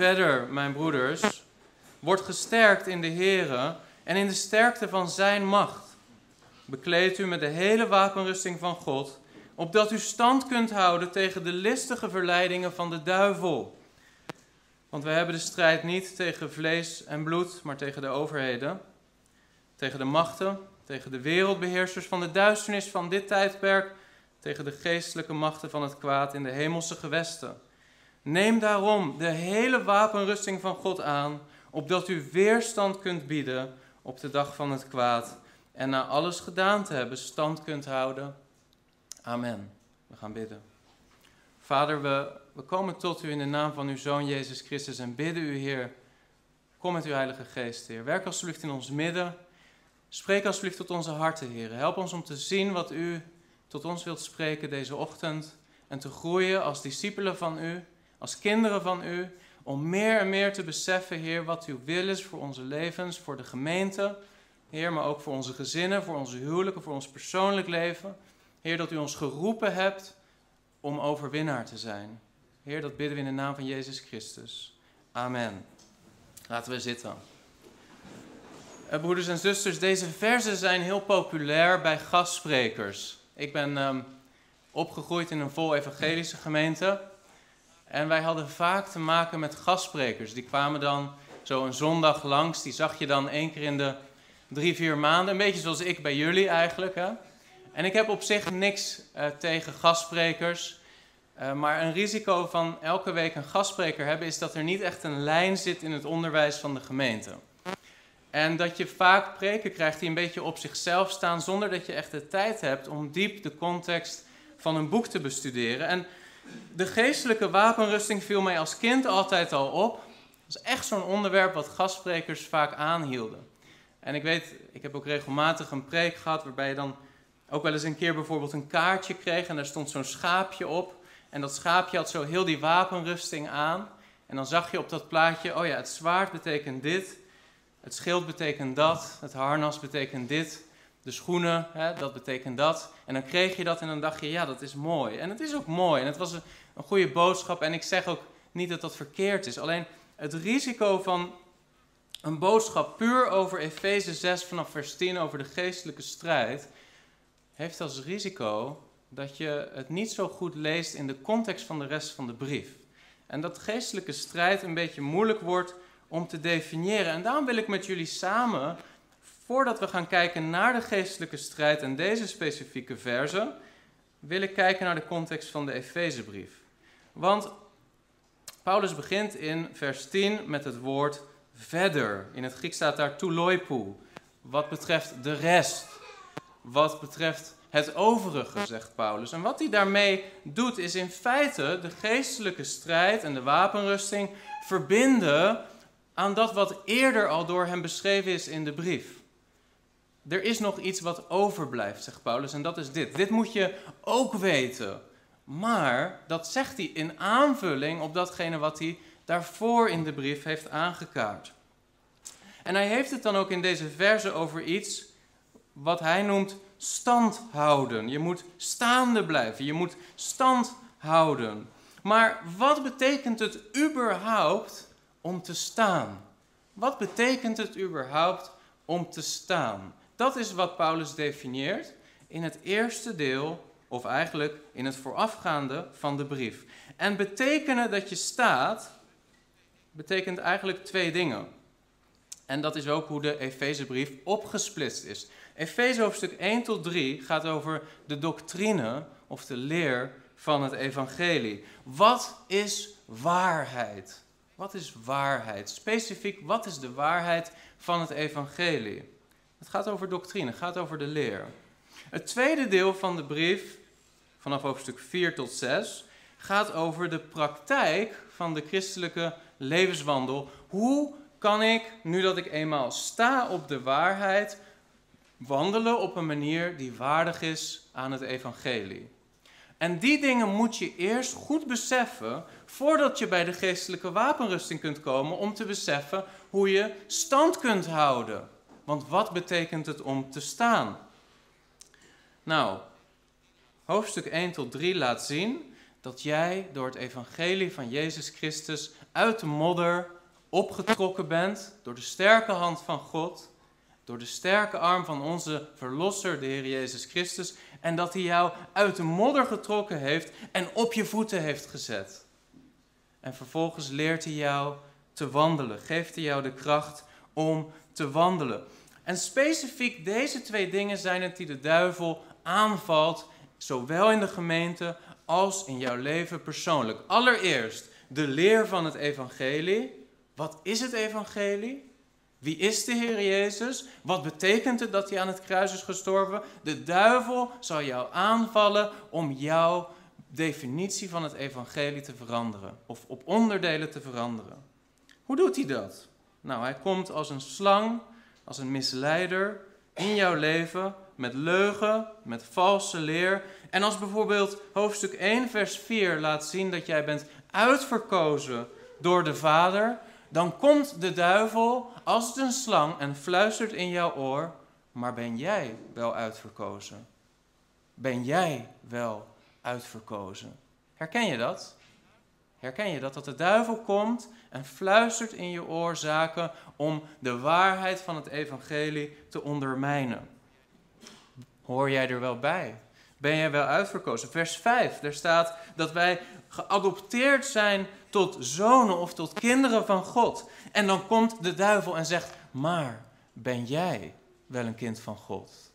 verder, mijn broeders, wordt gesterkt in de Here en in de sterkte van Zijn macht. Bekleed u met de hele wapenrusting van God, opdat u stand kunt houden tegen de listige verleidingen van de duivel. Want wij hebben de strijd niet tegen vlees en bloed, maar tegen de overheden, tegen de machten, tegen de wereldbeheersers van de duisternis van dit tijdperk, tegen de geestelijke machten van het kwaad in de hemelse gewesten. Neem daarom de hele wapenrusting van God aan, opdat u weerstand kunt bieden op de dag van het kwaad en na alles gedaan te hebben stand kunt houden. Amen. We gaan bidden. Vader, we, we komen tot u in de naam van uw Zoon Jezus Christus en bidden u, Heer, kom met uw Heilige Geest, Heer. Werk alsjeblieft in ons midden. Spreek alsjeblieft tot onze harten, Heer. Help ons om te zien wat u tot ons wilt spreken deze ochtend en te groeien als discipelen van u, als kinderen van u, om meer en meer te beseffen, Heer, wat uw wil is voor onze levens, voor de gemeente, Heer, maar ook voor onze gezinnen, voor onze huwelijken, voor ons persoonlijk leven. Heer, dat u ons geroepen hebt om overwinnaar te zijn. Heer, dat bidden we in de naam van Jezus Christus. Amen. Laten we zitten. Uh, broeders en zusters, deze versen zijn heel populair bij gastsprekers. Ik ben um, opgegroeid in een vol evangelische gemeente. En wij hadden vaak te maken met gastsprekers. Die kwamen dan zo een zondag langs. Die zag je dan één keer in de drie, vier maanden. Een beetje zoals ik bij jullie eigenlijk. Hè? En ik heb op zich niks uh, tegen gastsprekers. Uh, maar een risico van elke week een gastspreker hebben is dat er niet echt een lijn zit in het onderwijs van de gemeente. En dat je vaak preken krijgt die een beetje op zichzelf staan zonder dat je echt de tijd hebt om diep de context van een boek te bestuderen. En de geestelijke wapenrusting viel mij als kind altijd al op. Dat is echt zo'n onderwerp wat gastsprekers vaak aanhielden. En ik weet, ik heb ook regelmatig een preek gehad waarbij je dan ook wel eens een keer bijvoorbeeld een kaartje kreeg en daar stond zo'n schaapje op. En dat schaapje had zo heel die wapenrusting aan. En dan zag je op dat plaatje, oh ja, het zwaard betekent dit, het schild betekent dat, het harnas betekent dit, de schoenen, hè, dat betekent dat. En dan kreeg je dat en dan dacht je, ja, dat is mooi. En het is ook mooi en het was een, een goede boodschap. En ik zeg ook niet dat dat verkeerd is. Alleen het risico van een boodschap puur over Efeze 6 vanaf vers 10 over de geestelijke strijd heeft als risico dat je het niet zo goed leest in de context van de rest van de brief. En dat geestelijke strijd een beetje moeilijk wordt om te definiëren. En daarom wil ik met jullie samen, voordat we gaan kijken naar de geestelijke strijd en deze specifieke verse, wil ik kijken naar de context van de Efezebrief. Want Paulus begint in vers 10 met het woord verder. In het Grieks staat daar touloipu, wat betreft de rest, wat betreft het overige, zegt Paulus. En wat hij daarmee doet, is in feite de geestelijke strijd en de wapenrusting verbinden aan dat wat eerder al door hem beschreven is in de brief. Er is nog iets wat overblijft, zegt Paulus, en dat is dit. Dit moet je ook weten. Maar dat zegt hij in aanvulling op datgene wat hij daarvoor in de brief heeft aangekaart. En hij heeft het dan ook in deze verse over iets wat hij noemt stand houden. Je moet staande blijven, je moet stand houden. Maar wat betekent het überhaupt om te staan? Wat betekent het überhaupt om te staan? Dat is wat Paulus definieert in het eerste deel, of eigenlijk in het voorafgaande van de brief. En betekenen dat je staat, betekent eigenlijk twee dingen. En dat is ook hoe de Efezebrief opgesplitst is. Efeze hoofdstuk 1 tot 3 gaat over de doctrine of de leer van het evangelie. Wat is waarheid? Wat is waarheid? Specifiek, wat is de waarheid van het evangelie? Het gaat over doctrine, het gaat over de leer. Het tweede deel van de brief, vanaf hoofdstuk 4 tot 6, gaat over de praktijk van de christelijke levenswandel. Hoe kan ik, nu dat ik eenmaal sta op de waarheid, wandelen op een manier die waardig is aan het evangelie? En die dingen moet je eerst goed beseffen voordat je bij de geestelijke wapenrusting kunt komen om te beseffen hoe je stand kunt houden. Want wat betekent het om te staan? Nou, hoofdstuk 1 tot 3 laat zien dat jij door het evangelie van Jezus Christus uit de modder opgetrokken bent door de sterke hand van God, door de sterke arm van onze Verlosser, de Heer Jezus Christus, en dat Hij jou uit de modder getrokken heeft en op je voeten heeft gezet. En vervolgens leert Hij jou te wandelen, geeft Hij jou de kracht om te wandelen. En specifiek deze twee dingen zijn het die de duivel aanvalt, zowel in de gemeente als in jouw leven persoonlijk. Allereerst de leer van het evangelie. Wat is het evangelie? Wie is de Heer Jezus? Wat betekent het dat hij aan het kruis is gestorven? De duivel zal jou aanvallen om jouw definitie van het evangelie te veranderen of op onderdelen te veranderen. Hoe doet hij dat? Nou, hij komt als een slang, als een misleider in jouw leven met leugen, met valse leer. En als bijvoorbeeld hoofdstuk 1, vers 4 laat zien dat jij bent uitverkozen door de Vader, dan komt de duivel als een slang en fluistert in jouw oor: Maar ben jij wel uitverkozen? Ben jij wel uitverkozen? Herken je dat? Herken je dat? Dat de duivel komt en fluistert in je oor zaken om de waarheid van het evangelie te ondermijnen. Hoor jij er wel bij? Ben jij wel uitverkozen? Vers 5, daar staat dat wij geadopteerd zijn tot zonen of tot kinderen van God. En dan komt de duivel en zegt: Maar ben jij wel een kind van God?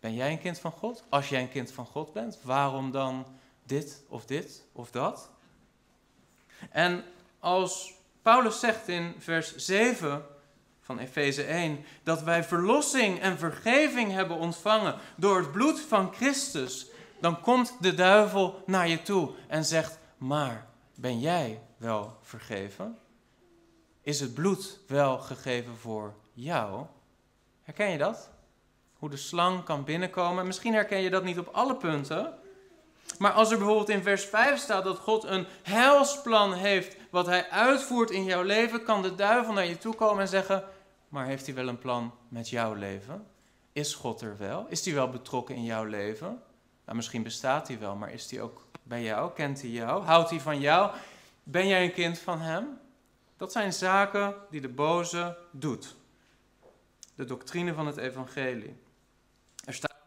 Ben jij een kind van God? Als jij een kind van God bent, waarom dan dit of dit of dat? En als Paulus zegt in vers 7 van Efeze 1 dat wij verlossing en vergeving hebben ontvangen door het bloed van Christus, dan komt de duivel naar je toe en zegt: Maar ben jij wel vergeven? Is het bloed wel gegeven voor jou? Herken je dat? Hoe de slang kan binnenkomen. Misschien herken je dat niet op alle punten. Maar als er bijvoorbeeld in vers 5 staat dat God een heilsplan heeft wat hij uitvoert in jouw leven, kan de duivel naar je toe komen en zeggen: Maar heeft hij wel een plan met jouw leven? Is God er wel? Is hij wel betrokken in jouw leven? Nou, misschien bestaat hij wel, maar is hij ook bij jou? Kent hij jou? Houdt hij van jou? Ben jij een kind van hem? Dat zijn zaken die de boze doet. De doctrine van het evangelie. Er staat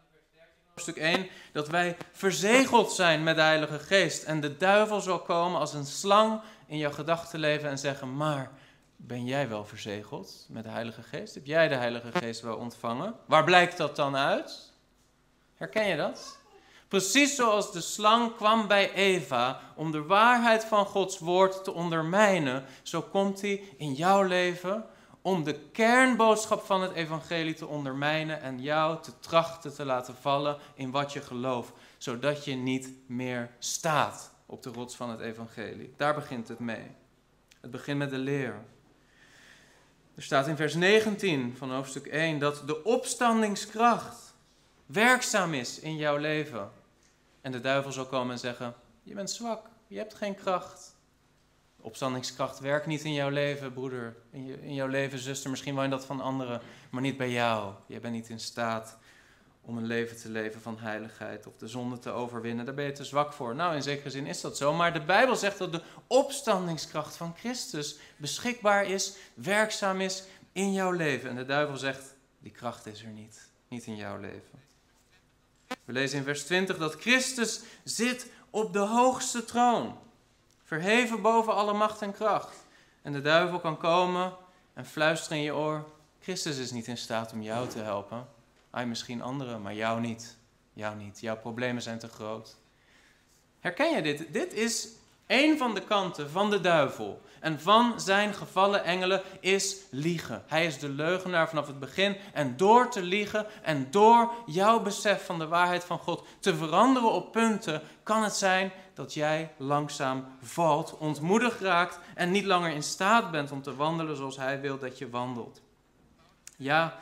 stuk 1 dat wij verzegeld zijn met de Heilige Geest. En de duivel zal komen als een slang in jouw gedachtenleven en zeggen: Maar ben jij wel verzegeld met de Heilige Geest? Heb jij de Heilige Geest wel ontvangen? Waar blijkt dat dan uit? Herken je dat? Precies zoals de slang kwam bij Eva om de waarheid van Gods woord te ondermijnen, zo komt hij in jouw leven om de kernboodschap van het evangelie te ondermijnen en jou te trachten te laten vallen in wat je gelooft, zodat je niet meer staat op de rots van het evangelie. Daar begint het mee. Het begint met de leer. Er staat in vers 19 van hoofdstuk 1 dat de opstandingskracht werkzaam is in jouw leven. En de duivel zal komen en zeggen: Je bent zwak, je hebt geen kracht. Opstandingskracht werkt niet in jouw leven, broeder. In, je, in jouw leven, zuster. Misschien wel in dat van anderen, maar niet bij jou. Je bent niet in staat om een leven te leven van heiligheid of de zonde te overwinnen. Daar ben je te zwak voor. Nou, in zekere zin is dat zo. Maar de Bijbel zegt dat de opstandingskracht van Christus beschikbaar is, werkzaam is in jouw leven. En de duivel zegt, die kracht is er niet. Niet in jouw leven. We lezen in vers 20 dat Christus zit op de hoogste troon verheven boven alle macht en kracht. En de duivel kan komen en fluisteren in je oor: Christus is niet in staat om jou te helpen. Hij misschien anderen, maar jou niet. Jou niet. Jouw problemen zijn te groot. Herken je dit? Dit is een van de kanten van de duivel en van zijn gevallen engelen is liegen. Hij is de leugenaar vanaf het begin. En door te liegen en door jouw besef van de waarheid van God te veranderen op punten, kan het zijn dat jij langzaam valt, ontmoedigd raakt en niet langer in staat bent om te wandelen zoals hij wil dat je wandelt. Ja,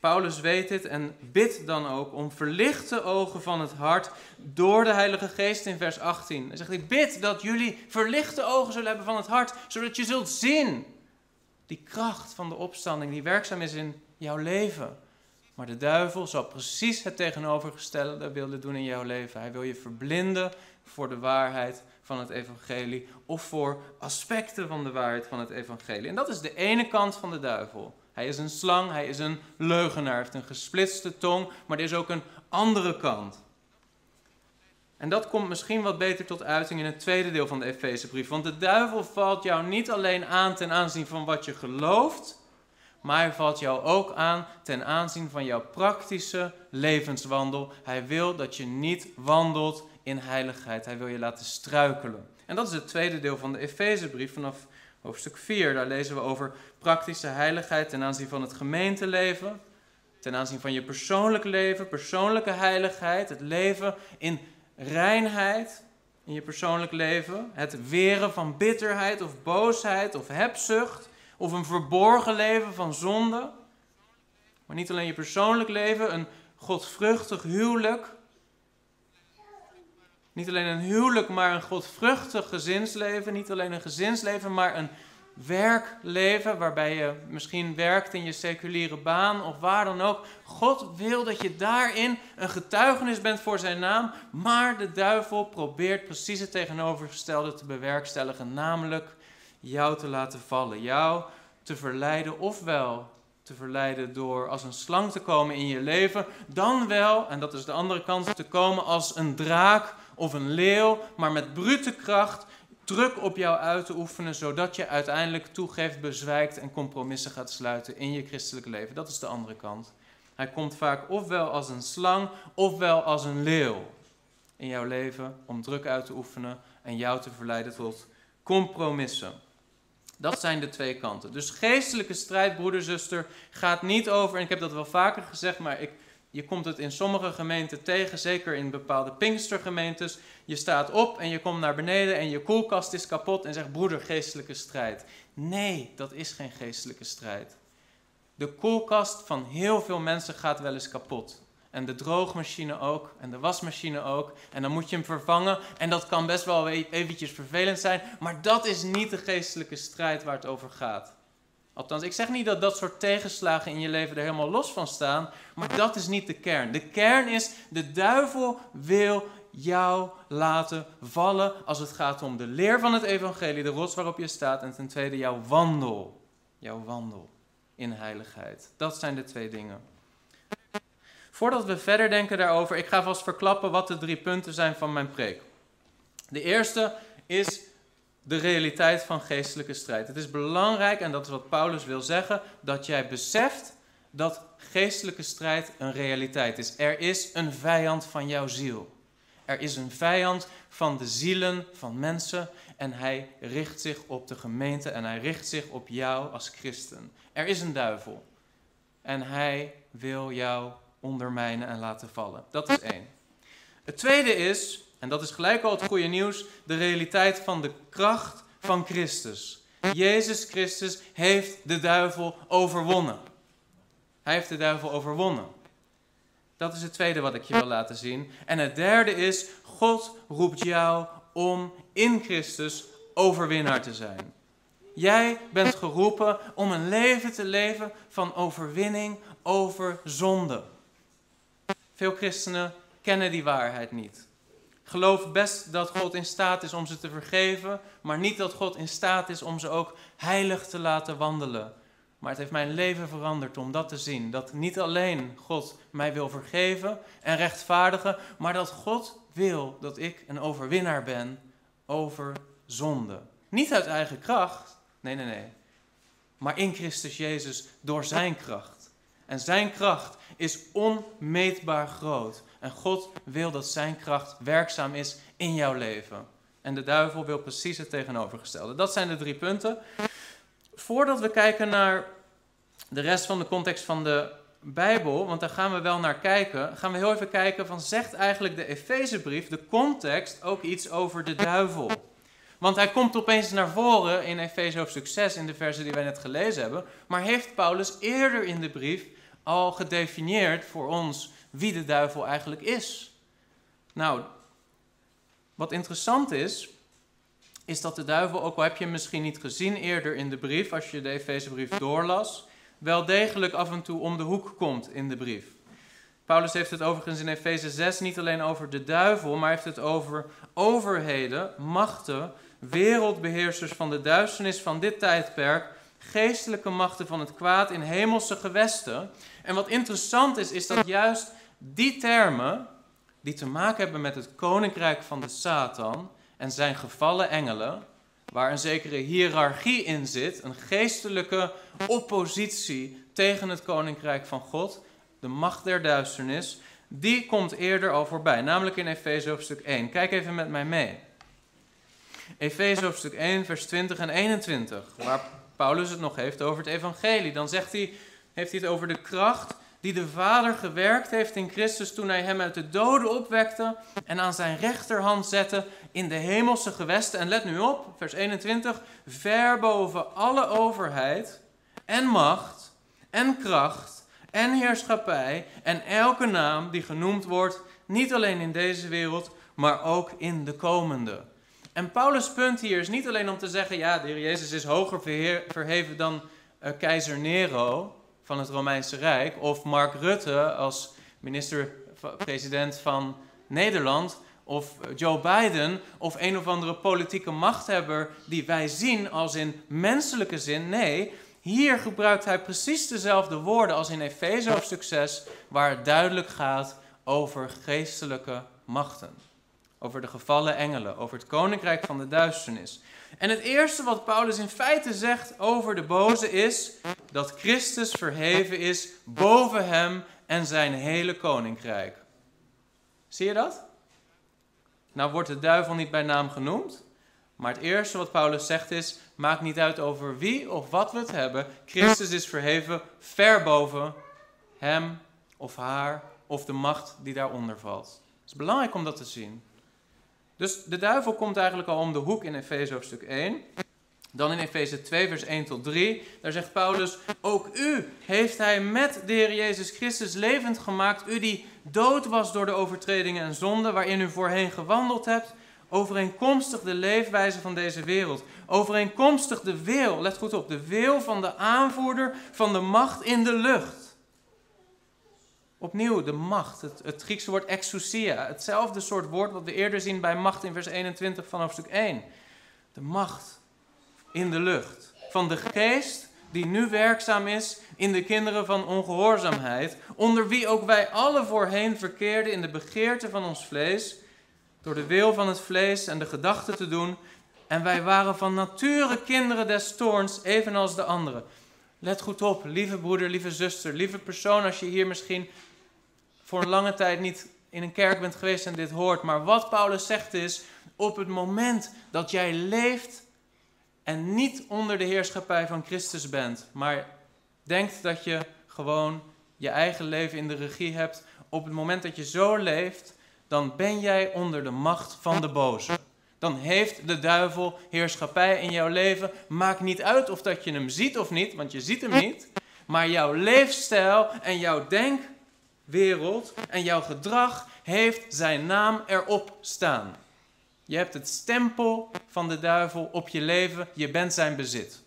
Paulus weet dit en bidt dan ook om verlichte ogen van het hart door de Heilige Geest in vers 18. Hij zegt, ik bid dat jullie verlichte ogen zullen hebben van het hart, zodat je zult zien die kracht van de opstanding die werkzaam is in jouw leven. Maar de duivel zal precies het tegenovergestelde willen doen in jouw leven. Hij wil je verblinden voor de waarheid van het evangelie of voor aspecten van de waarheid van het evangelie. En dat is de ene kant van de duivel. Hij is een slang, hij is een leugenaar, heeft een gesplitste tong, maar er is ook een andere kant. En dat komt misschien wat beter tot uiting in het tweede deel van de Efezebrief. Want de duivel valt jou niet alleen aan ten aanzien van wat je gelooft, maar hij valt jou ook aan ten aanzien van jouw praktische levenswandel. Hij wil dat je niet wandelt in heiligheid. Hij wil je laten struikelen. En dat is het tweede deel van de Efezebrief vanaf hoofdstuk 4. Daar lezen we over praktische heiligheid ten aanzien van het gemeenteleven, ten aanzien van je persoonlijk leven, persoonlijke heiligheid, het leven in reinheid in je persoonlijk leven, het weren van bitterheid of boosheid of hebzucht of een verborgen leven van zonde. Maar niet alleen je persoonlijk leven, een godvruchtig huwelijk. Niet alleen een huwelijk, maar een godvruchtig gezinsleven. Niet alleen een gezinsleven, maar een werkleven waarbij je misschien werkt in je seculiere baan of waar dan ook. God wil dat je daarin een getuigenis bent voor zijn naam, maar de duivel probeert precies het tegenovergestelde te bewerkstelligen, namelijk jou te laten vallen, jou te verleiden, ofwel te verleiden door als een slang te komen in je leven, dan wel, en dat is de andere kant, te komen als een draak of een leeuw, maar met brute kracht druk op jou uit te oefenen, zodat je uiteindelijk toegeeft, bezwijkt en compromissen gaat sluiten in je christelijk leven. Dat is de andere kant. Hij komt vaak ofwel als een slang, ofwel als een leeuw in jouw leven om druk uit te oefenen en jou te verleiden tot compromissen. Dat zijn de twee kanten. Dus geestelijke strijd, broeder, zuster, gaat niet over, en ik heb dat wel vaker gezegd, maar ik je komt het in sommige gemeenten tegen, zeker in bepaalde Pinkstergemeentes. Je staat op en je komt naar beneden en je koelkast is kapot en zegt broeder, geestelijke strijd. Nee, dat is geen geestelijke strijd. De koelkast van heel veel mensen gaat wel eens kapot. En de droogmachine ook, en de wasmachine ook. En dan moet je hem vervangen. En dat kan best wel eventjes vervelend zijn. Maar dat is niet de geestelijke strijd waar het over gaat. Althans, ik zeg niet dat dat soort tegenslagen in je leven er helemaal los van staan, maar dat is niet de kern. De kern is, de duivel wil jou laten vallen als het gaat om de leer van het evangelie, de rots waarop je staat, en ten tweede jouw wandel. Jouw wandel in heiligheid. Dat zijn de twee dingen. Voordat we verder denken daarover, ik ga vast verklappen wat de drie punten zijn van mijn preek. De eerste is de realiteit van geestelijke strijd. Het is belangrijk, en dat is wat Paulus wil zeggen, dat jij beseft dat geestelijke strijd een realiteit is. Er is een vijand van jouw ziel. Er is een vijand van de zielen van mensen en hij richt zich op de gemeente en hij richt zich op jou als christen. Er is een duivel en hij wil jou ondermijnen en laten vallen. Dat is één. Het tweede is en dat is gelijk al het goede nieuws, de realiteit van de kracht van Christus. Jezus Christus heeft de duivel overwonnen. Hij heeft de duivel overwonnen. Dat is het tweede wat ik je wil laten zien. En het derde is, God roept jou om in Christus overwinnaar te zijn. Jij bent geroepen om een leven te leven van overwinning over zonde. Veel christenen kennen die waarheid niet geloof best dat God in staat is om ze te vergeven, maar niet dat God in staat is om ze ook heilig te laten wandelen. Maar het heeft mijn leven veranderd om dat te zien. Dat niet alleen God mij wil vergeven en rechtvaardigen, maar dat God wil dat ik een overwinnaar ben over zonde. Niet uit eigen kracht, nee, nee, nee. Maar in Christus Jezus door Zijn kracht. En Zijn kracht is onmeetbaar groot. En God wil dat zijn kracht werkzaam is in jouw leven. En de duivel wil precies het tegenovergestelde. Dat zijn de drie punten. Voordat we kijken naar de rest van de context van de Bijbel, want daar gaan we wel naar kijken, gaan we heel even kijken van zegt eigenlijk de Efezebrief, de context, ook iets over de duivel? Want hij komt opeens naar voren in Efeze hoofdstuk 6 in de verse die wij net gelezen hebben, maar heeft Paulus eerder in de brief al gedefinieerd voor ons wie de duivel eigenlijk is. Nou, wat interessant is, is dat de duivel, ook al heb je hem misschien niet gezien eerder in de brief, als je de Efezebrief doorlas, wel degelijk af en toe om de hoek komt in de brief. Paulus heeft het overigens in Efeze 6 niet alleen over de duivel, maar heeft het over overheden, machten, wereldbeheersers van de duisternis van dit tijdperk, geestelijke machten van het kwaad in hemelse gewesten. En wat interessant is, is dat juist die termen, die te maken hebben met het koninkrijk van de Satan en zijn gevallen engelen, waar een zekere hiërarchie in zit, een geestelijke oppositie tegen het koninkrijk van God, de macht der duisternis, die komt eerder al voorbij, namelijk in Efeze hoofdstuk 1. Kijk even met mij mee. Efeze hoofdstuk 1, vers 20 en 21, waar Paulus het nog heeft over het evangelie. Dan zegt hij, heeft hij het over de kracht die de Vader gewerkt heeft in Christus toen hij hem uit de doden opwekte en aan zijn rechterhand zette in de hemelse gewesten. En let nu op, vers 21, ver boven alle overheid en macht en kracht en heerschappij en elke naam die genoemd wordt, niet alleen in deze wereld, maar ook in de komende. En Paulus' punt hier is niet alleen om te zeggen, ja, de Heer Jezus is hoger verheven dan uh, keizer Nero van het Romeinse Rijk, of Mark Rutte als minister-president van Nederland, of Joe Biden, of een of andere politieke machthebber die wij zien als in menselijke zin. Nee, hier gebruikt hij precies dezelfde woorden als in Efeze hoofdstuk 6, waar het duidelijk gaat over geestelijke machten. Over de gevallen engelen, over het koninkrijk van de duisternis. En het eerste wat Paulus in feite zegt over de boze is dat Christus verheven is boven hem en zijn hele koninkrijk. Zie je dat? Nou wordt de duivel niet bij naam genoemd, maar het eerste wat Paulus zegt is: maakt niet uit over wie of wat we het hebben. Christus is verheven ver boven hem of haar of de macht die daaronder valt. Het is belangrijk om dat te zien. Dus de duivel komt eigenlijk al om de hoek in Efeze hoofdstuk 1. Dan in Efeze 2, vers 1 tot 3, daar zegt Paulus: Ook u heeft hij met de Heer Jezus Christus levend gemaakt, u die dood was door de overtredingen en zonden waarin u voorheen gewandeld hebt, overeenkomstig de leefwijze van deze wereld, overeenkomstig de wil, let goed op, de wil van de aanvoerder van de macht in de lucht Opnieuw, de macht, het, Griekse woord exousia, hetzelfde soort woord wat we eerder zien bij macht in vers 21 van hoofdstuk 1. De macht in de lucht van de geest die nu werkzaam is in de kinderen van ongehoorzaamheid, onder wie ook wij alle voorheen verkeerden in de begeerte van ons vlees, door de wil van het vlees en de gedachten te doen, en wij waren van nature kinderen des toorns, evenals de anderen. Let goed op, lieve broeder, lieve zuster, lieve persoon, als je hier misschien voor een lange tijd niet in een kerk bent geweest en dit hoort. Maar wat Paulus zegt is, op het moment dat jij leeft en niet onder de heerschappij van Christus bent, maar denkt dat je gewoon je eigen leven in de regie hebt, op het moment dat je zo leeft, dan ben jij onder de macht van de boze. Dan heeft de duivel heerschappij in jouw leven. Maakt niet uit of dat je hem ziet of niet, want je ziet hem niet. Maar jouw leefstijl en jouw denk wereld en jouw gedrag heeft zijn naam erop staan. Je hebt het stempel van de duivel op je leven, je bent zijn bezit.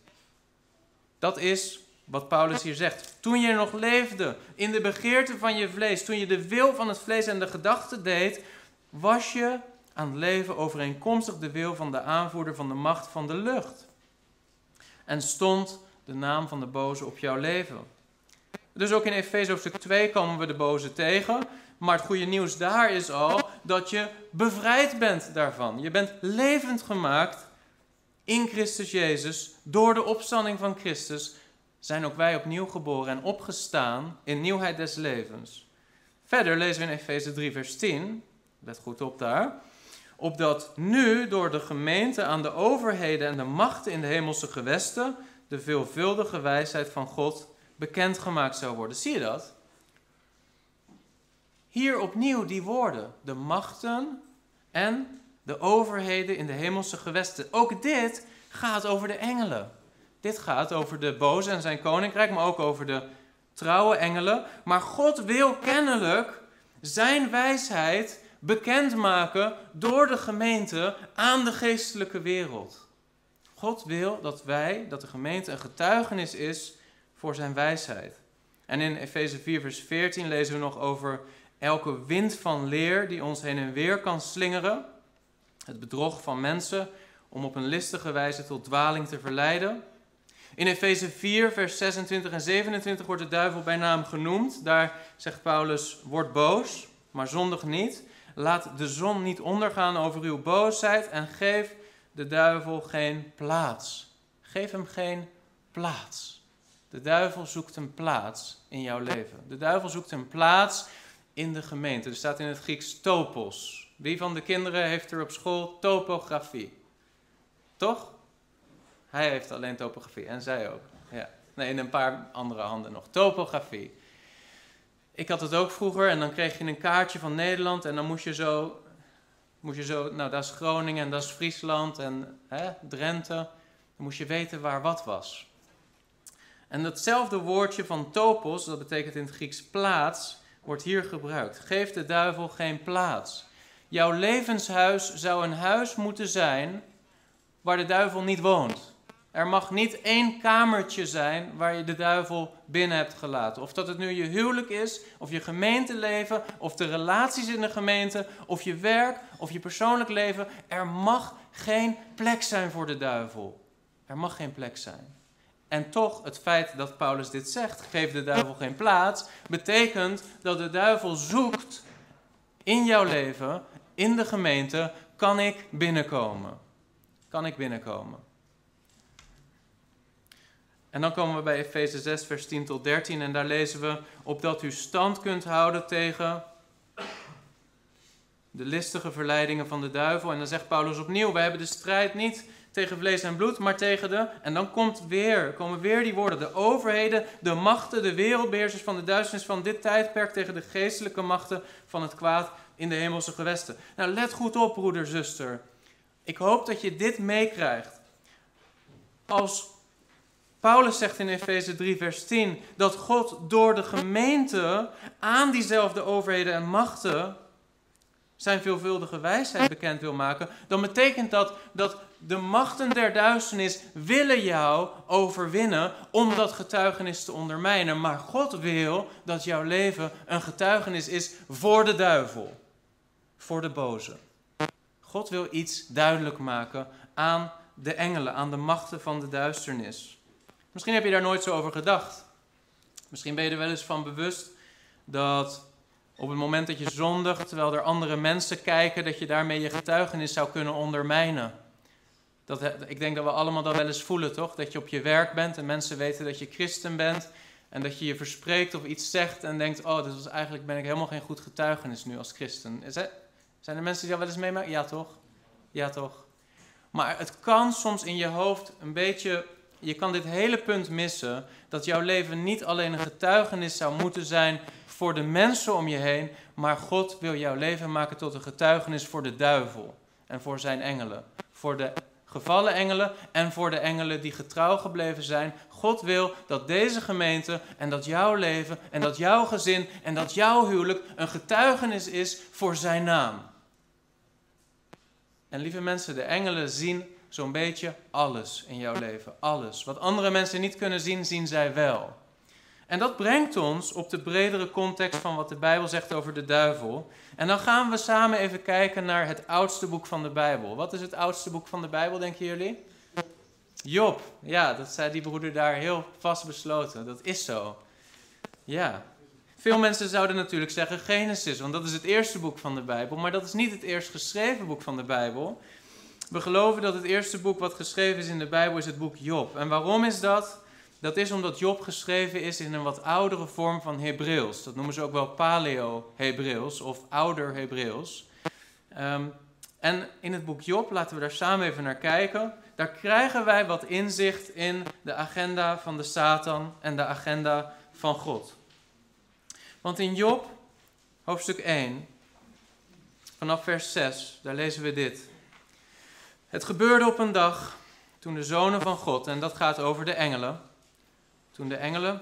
Dat is wat Paulus hier zegt. Toen je nog leefde in de begeerte van je vlees, toen je de wil van het vlees en de gedachten deed, was je aan het leven overeenkomstig de wil van de aanvoerder van de macht van de lucht. En stond de naam van de boze op jouw leven. Dus ook in Efeze hoofdstuk 2 komen we de boze tegen. Maar het goede nieuws daar is al dat je bevrijd bent daarvan. Je bent levend gemaakt in Christus Jezus. Door de opstanding van Christus zijn ook wij opnieuw geboren en opgestaan in nieuwheid des levens. Verder lezen we in Efeze 3, vers 10. Let goed op daar. Opdat nu door de gemeente aan de overheden en de machten in de hemelse gewesten de veelvuldige wijsheid van God bekendgemaakt zou worden. Zie je dat? Hier opnieuw die woorden. De machten en de overheden in de hemelse gewesten. Ook dit gaat over de engelen. Dit gaat over de boze en zijn koninkrijk, maar ook over de trouwe engelen. Maar God wil kennelijk zijn wijsheid bekendmaken door de gemeente aan de geestelijke wereld. God wil dat wij, dat de gemeente een getuigenis is voor zijn wijsheid. En in Efeze 4, vers 14 lezen we nog over elke wind van leer die ons heen en weer kan slingeren. Het bedrog van mensen om op een listige wijze tot dwaling te verleiden. In Efeze 4, vers 26 en 27 wordt de duivel bij naam genoemd. Daar zegt Paulus: Word boos, maar zondig niet. Laat de zon niet ondergaan over uw boosheid en geef de duivel geen plaats. Geef hem geen plaats. De duivel zoekt een plaats in jouw leven. De duivel zoekt een plaats in de gemeente. Er staat in het Grieks topos. Wie van de kinderen heeft er op school topografie? Toch? Hij heeft alleen topografie en zij ook. Ja. Nee, in een paar andere handen nog. Topografie. Ik had het ook vroeger en dan kreeg je een kaartje van Nederland en dan moest je zo, moest je zo nou dat is Groningen en dat is Friesland en hè, Drenthe. Dan moest je weten waar wat was. En datzelfde woordje van topos, dat betekent in het Grieks plaats, wordt hier gebruikt. Geef de duivel geen plaats. Jouw levenshuis zou een huis moeten zijn waar de duivel niet woont. Er mag niet één kamertje zijn waar je de duivel binnen hebt gelaten. Of dat het nu je huwelijk is, of je gemeenteleven, of de relaties in de gemeente, of je werk, of je persoonlijk leven. Er mag geen plek zijn voor de duivel. Er mag geen plek zijn. En toch, het feit dat Paulus dit zegt, geeft de duivel geen plaats, betekent dat de duivel zoekt in jouw leven, in de gemeente, kan ik binnenkomen? Kan ik binnenkomen? En dan komen we bij Efeze 6, vers 10 tot 13 en daar lezen we, opdat u stand kunt houden tegen de listige verleidingen van de duivel. En dan zegt Paulus opnieuw, wij hebben de strijd niet tegen vlees en bloed, maar tegen de, en dan komt weer, komen weer die woorden, de overheden, de machten, de wereldbeheersers van de duisternis van dit tijdperk tegen de geestelijke machten van het kwaad in de hemelse gewesten. Nou, let goed op, broeder, zuster. Ik hoop dat je dit meekrijgt. Als Paulus zegt in Efeze 3, vers 10, dat God door de gemeente aan diezelfde overheden en machten zijn veelvuldige wijsheid bekend wil maken, dan betekent dat dat de machten der duisternis willen jou overwinnen om dat getuigenis te ondermijnen. Maar God wil dat jouw leven een getuigenis is voor de duivel, voor de boze. God wil iets duidelijk maken aan de engelen, aan de machten van de duisternis. Misschien heb je daar nooit zo over gedacht. Misschien ben je er wel eens van bewust dat op het moment dat je zondigt, terwijl er andere mensen kijken, dat je daarmee je getuigenis zou kunnen ondermijnen. Dat, ik denk dat we allemaal dat wel eens voelen, toch? Dat je op je werk bent en mensen weten dat je christen bent. En dat je je verspreekt of iets zegt en denkt: Oh, dus eigenlijk ben ik helemaal geen goed getuigenis nu als christen. Zijn er mensen die dat wel eens meemaken? Ja, toch? Ja, toch? Maar het kan soms in je hoofd een beetje. Je kan dit hele punt missen. Dat jouw leven niet alleen een getuigenis zou moeten zijn voor de mensen om je heen. Maar God wil jouw leven maken tot een getuigenis voor de duivel en voor zijn engelen. Voor de gevallen engelen en voor de engelen die getrouw gebleven zijn. God wil dat deze gemeente en dat jouw leven en dat jouw gezin en dat jouw huwelijk een getuigenis is voor zijn naam. En lieve mensen, de engelen zien zo'n beetje alles in jouw leven. Alles. Wat andere mensen niet kunnen zien, zien zij wel. En dat brengt ons op de bredere context van wat de Bijbel zegt over de duivel. En dan gaan we samen even kijken naar het oudste boek van de Bijbel. Wat is het oudste boek van de Bijbel, denken jullie? Job. Ja, dat zei die broeder daar heel vastbesloten. Dat is zo. Ja. Veel mensen zouden natuurlijk zeggen Genesis, want dat is het eerste boek van de Bijbel. Maar dat is niet het eerst geschreven boek van de Bijbel. We geloven dat het eerste boek wat geschreven is in de Bijbel is het boek Job. En waarom is dat? Dat is omdat Job geschreven is in een wat oudere vorm van Hebreeuws. Dat noemen ze ook wel Paleo-Hebreeuws of ouder Hebreeuws. Ehm, en in het boek Job, laten we daar samen even naar kijken, daar krijgen wij wat inzicht in de agenda van de Satan en de agenda van God. Want in Job, hoofdstuk 1, vanaf vers 6, daar lezen we dit. Het gebeurde op een dag toen de zonen van God, en dat gaat over de engelen, toen de engelen,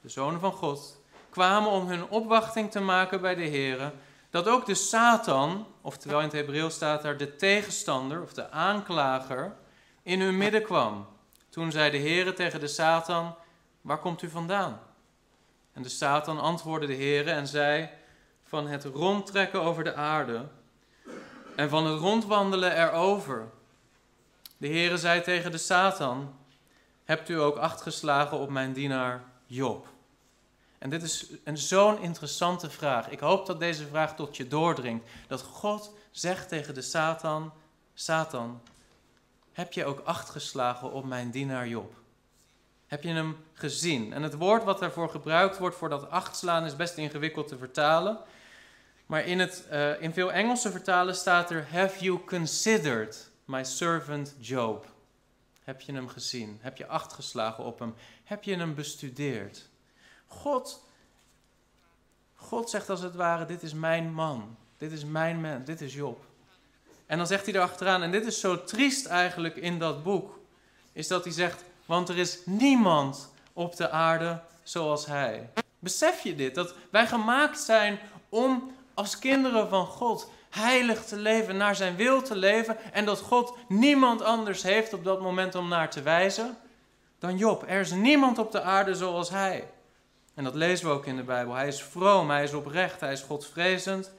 de zonen van God, kwamen om hun opwachting te maken bij de Heer, dat ook de Satan, oftewel in het Hebreeuws staat daar de tegenstander of de aanklager, in hun midden kwam. Toen zei de Heer tegen de Satan, waar komt u vandaan? En de Satan antwoordde de Heere en zei: Van het rondtrekken over de aarde en van het rondwandelen erover. De Heere zei tegen de Satan: Hebt u ook acht geslagen op mijn dienaar Job? En dit is een zo'n interessante vraag. Ik hoop dat deze vraag tot je doordringt. Dat God zegt tegen de Satan: Satan, heb je ook acht geslagen op mijn dienaar Job? Heb je hem gezien? En het woord wat daarvoor gebruikt wordt voor dat acht slaan is best ingewikkeld te vertalen. Maar in, het, uh, in veel Engelse vertalen staat er: Have you considered my servant Job? Heb je hem gezien? Heb je acht geslagen op hem? Heb je hem bestudeerd? God, God zegt als het ware: Dit is mijn man. Dit is mijn man. Dit is Job. En dan zegt hij erachteraan, en dit is zo triest eigenlijk in dat boek, is dat hij zegt: Want er is niemand op de aarde zoals hij. Besef je dit? Dat wij gemaakt zijn om als kinderen van God heilig te leven, naar zijn wil te leven. En dat God niemand anders heeft op dat moment om naar te wijzen dan Job. Er is niemand op de aarde zoals hij. En dat lezen we ook in de Bijbel. Hij is vroom, hij is oprecht, hij is godvrezend.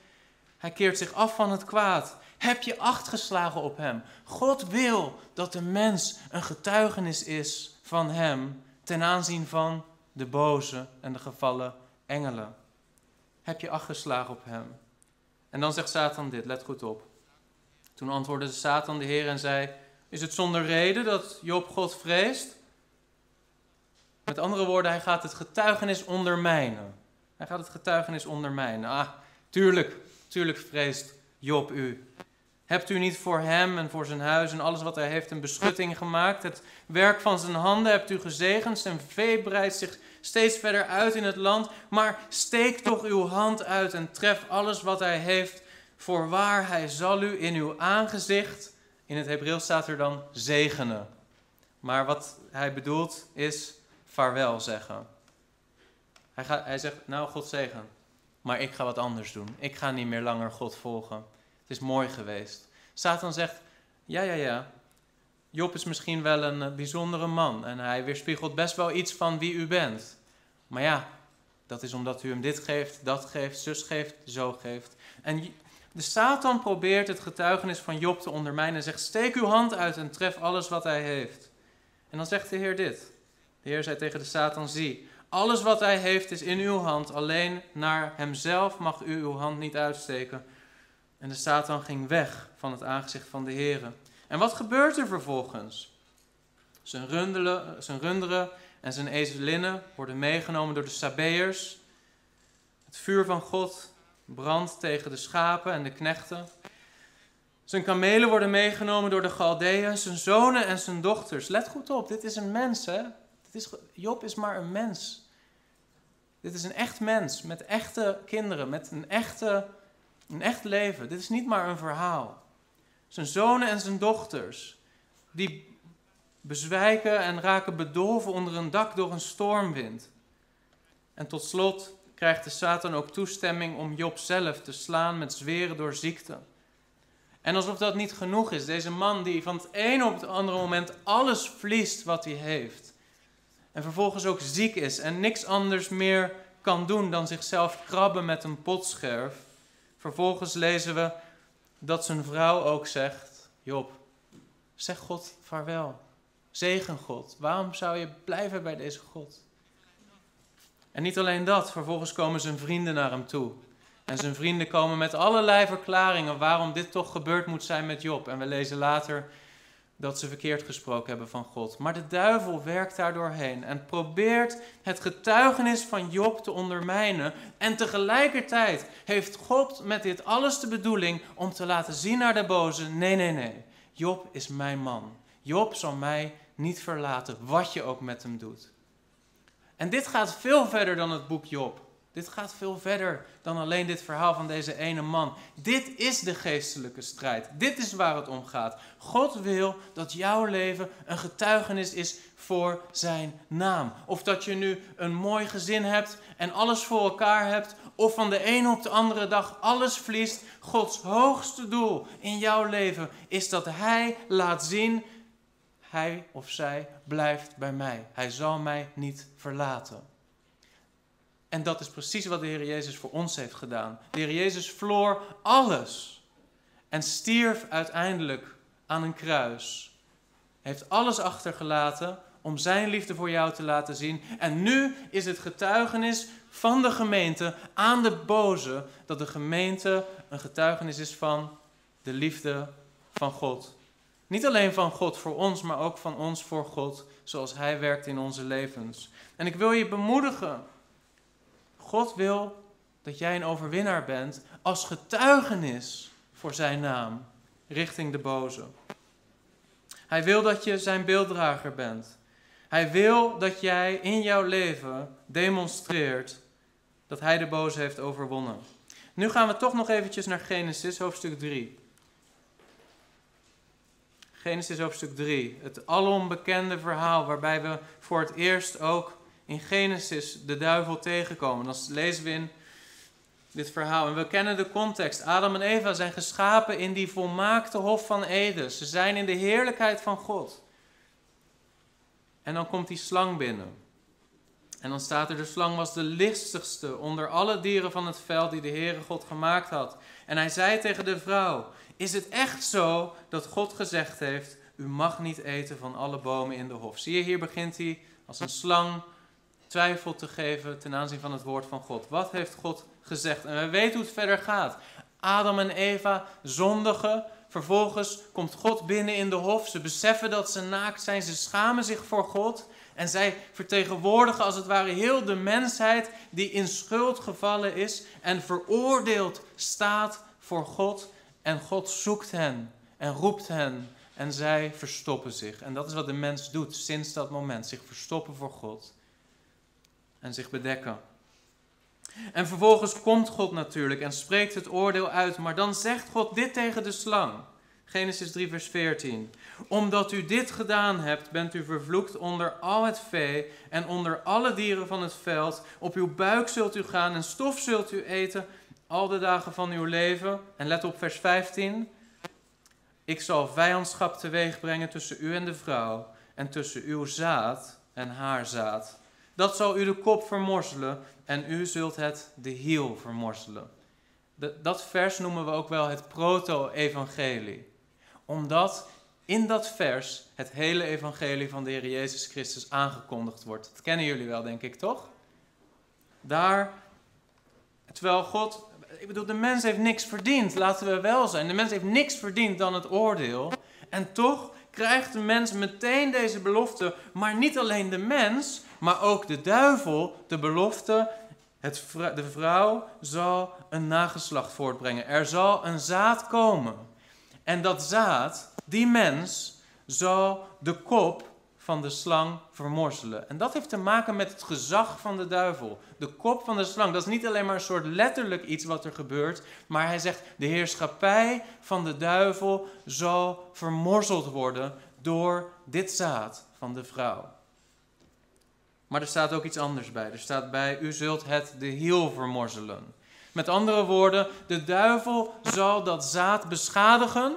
Hij keert zich af van het kwaad. Heb je acht geslagen op hem? God wil dat de mens een getuigenis is van hem ten aanzien van de boze en de gevallen engelen. Heb je acht geslagen op hem? En dan zegt Satan dit, let goed op. Toen antwoordde Satan de Heer en zei: Is het zonder reden dat Job God vreest? Met andere woorden, hij gaat het getuigenis ondermijnen. Hij gaat het getuigenis ondermijnen. Ah, tuurlijk, tuurlijk vreest Job u. Hebt u niet voor hem en voor zijn huis en alles wat hij heeft een beschutting gemaakt? Het werk van zijn handen hebt u gezegend. Zijn vee breidt zich steeds verder uit in het land. Maar steek toch uw hand uit en tref alles wat hij heeft. Voorwaar, hij zal u in uw aangezicht, in het Hebreeuws staat er dan zegenen. Maar wat hij bedoelt is vaarwel zeggen. Hij, gaat, hij zegt, nou God zegen, maar ik ga wat anders doen. Ik ga niet meer langer God volgen. Het is mooi geweest. Satan zegt, ja, ja, ja, Job is misschien wel een eh, bijzondere man en hij weerspiegelt best wel iets van wie u bent. Maar ja, dat is omdat u hem dit geeft, dat geeft, zus geeft, zo geeft. En de Satan probeert het getuigenis van Job te ondermijnen en zegt: Steek uw hand uit en tref alles wat hij heeft. En dan zegt de Heer dit. De Heer zei tegen de Satan: Zie, alles wat hij heeft is in uw hand, alleen naar hemzelf mag u uw hand niet uitsteken. En de Satan ging weg van het aangezicht van de Heer. En wat gebeurt er vervolgens? Zijn, rundelen, zijn runderen en zijn ezelinnen worden meegenomen door de Sabeërs. Het vuur van God brandt tegen de schapen en de knechten. Zijn kamelen worden meegenomen door de Galdeën, zijn zonen en zijn dochters. Let goed op, dit is een mens, hè? Dit is, Job is maar een mens. Dit is een echt mens met echte kinderen, met een, echte, een echt leven. Dit is niet maar een verhaal. Zijn zonen en zijn dochters, die bezwijken en raken bedolven onder een dak door een stormwind. En tot slot krijgt de Satan ook toestemming om Job zelf te slaan met zweren door ziekte. En alsof dat niet genoeg is, deze man die van het ene op het andere moment alles verliest wat hij heeft. En vervolgens ook ziek is en niks anders meer kan doen dan zichzelf krabben met een potscherf. Vervolgens lezen we dat zijn vrouw ook zegt: Job, zeg God vaarwel. Zegen God. Waarom zou je blijven bij deze God? En niet alleen dat, vervolgens komen zijn vrienden naar hem toe. En zijn vrienden komen met allerlei verklaringen waarom dit toch gebeurd moet zijn met Job. En we lezen later dat ze verkeerd gesproken hebben van God. Maar de duivel werkt daar doorheen en probeert het getuigenis van Job te ondermijnen. En tegelijkertijd heeft God met dit alles de bedoeling om te laten zien naar de boze: nee, nee, nee. Job is mijn man. Job zal mij niet verlaten, wat je ook met hem doet. En dit gaat veel verder dan het boek Job. Dit gaat veel verder dan alleen dit verhaal van deze ene man. Dit is de geestelijke strijd. Dit is waar het om gaat. God wil dat jouw leven een getuigenis is voor zijn naam. Of dat je nu een mooi gezin hebt en alles voor elkaar hebt, of van de ene op de andere dag alles verliest. Gods hoogste doel in jouw leven is dat Hij laat zien hij of zij blijft bij mij. Hij zal mij niet verlaten. En dat is precies wat de Heer Jezus voor ons heeft gedaan. De Heer Jezus verloor alles en stierf uiteindelijk aan een kruis. Heeft alles achtergelaten om zijn liefde voor jou te laten zien. En nu is het getuigenis van de gemeente aan de boze dat de gemeente een getuigenis is van de liefde van God. Niet alleen van God voor ons, maar ook van ons voor God, zoals Hij werkt in onze levens. En ik wil je bemoedigen. God wil dat jij een overwinnaar bent als getuigenis voor Zijn naam richting de boze. Hij wil dat je Zijn beelddrager bent. Hij wil dat jij in jouw leven demonstreert dat Hij de boze heeft overwonnen. Nu gaan we toch nog eventjes naar Genesis hoofdstuk 3. Genesis hoofdstuk 3, het alom bekende verhaal waarbij we voor het eerst ook in Genesis de duivel tegenkomen. Dan lezen we in dit verhaal en we kennen de context. Adam en Eva zijn geschapen in die volmaakte hof van Eden. Ze zijn in de heerlijkheid van God. En dan komt die slang binnen. En dan staat er, de slang was de listigste onder alle dieren van het veld die de Heere God gemaakt had. En hij zei tegen de vrouw, is het echt zo dat God gezegd heeft, u mag niet eten van alle bomen in de hof? Zie je, hier begint hij als een slang twijfel te geven ten aanzien van het woord van God. Wat heeft God gezegd? En we weten hoe het verder gaat. Adam en Eva zondigen. Vervolgens komt God binnen in de hof. Ze beseffen dat ze naakt zijn. Ze schamen zich voor God. En zij vertegenwoordigen als het ware heel de mensheid die in schuld gevallen is en veroordeeld staat voor God. En God zoekt hen en roept hen en zij verstoppen zich. En dat is wat de mens doet sinds dat moment: zich verstoppen voor God en zich bedekken. En vervolgens komt God natuurlijk en spreekt het oordeel uit, maar dan zegt God dit tegen de slang. Genesis 3, vers 14. Omdat u dit gedaan hebt, bent u vervloekt onder al het vee en onder alle dieren van het veld. Op uw buik zult u gaan en stof zult u eten al de dagen van uw leven. En let op vers 15. Ik zal vijandschap teweeg brengen tussen u en de vrouw en tussen uw zaad en haar zaad. Dat zal u de kop vermorzelen en u zult het de hiel vermorzelen. dat vers noemen we ook wel het proto-evangelie. Omdat in dat vers het hele evangelie van de Heer Jezus Christus aangekondigd wordt. Dat kennen jullie wel, denk ik, toch? Daar, terwijl God, ik bedoel, de mens heeft niks verdiend, laten we wel zijn. De mens heeft niks verdiend dan het oordeel. En toch krijgt de mens meteen deze belofte, maar niet alleen de mens, maar ook de duivel de belofte, het, de vrouw zal een nageslacht voortbrengen. Er zal een zaad komen. En dat zaad, die mens, zal de kop van de slang vermorzelen. En dat heeft te maken met het gezag van de duivel. De kop van de slang, dat is niet alleen maar een soort letterlijk iets wat er gebeurt, maar hij zegt, de heerschappij van de duivel zal vermorzeld worden door dit zaad van de vrouw. Maar er staat ook iets anders bij. Er staat bij, u zult het de hiel vermorzelen. Met andere woorden, de duivel zal dat zaad beschadigen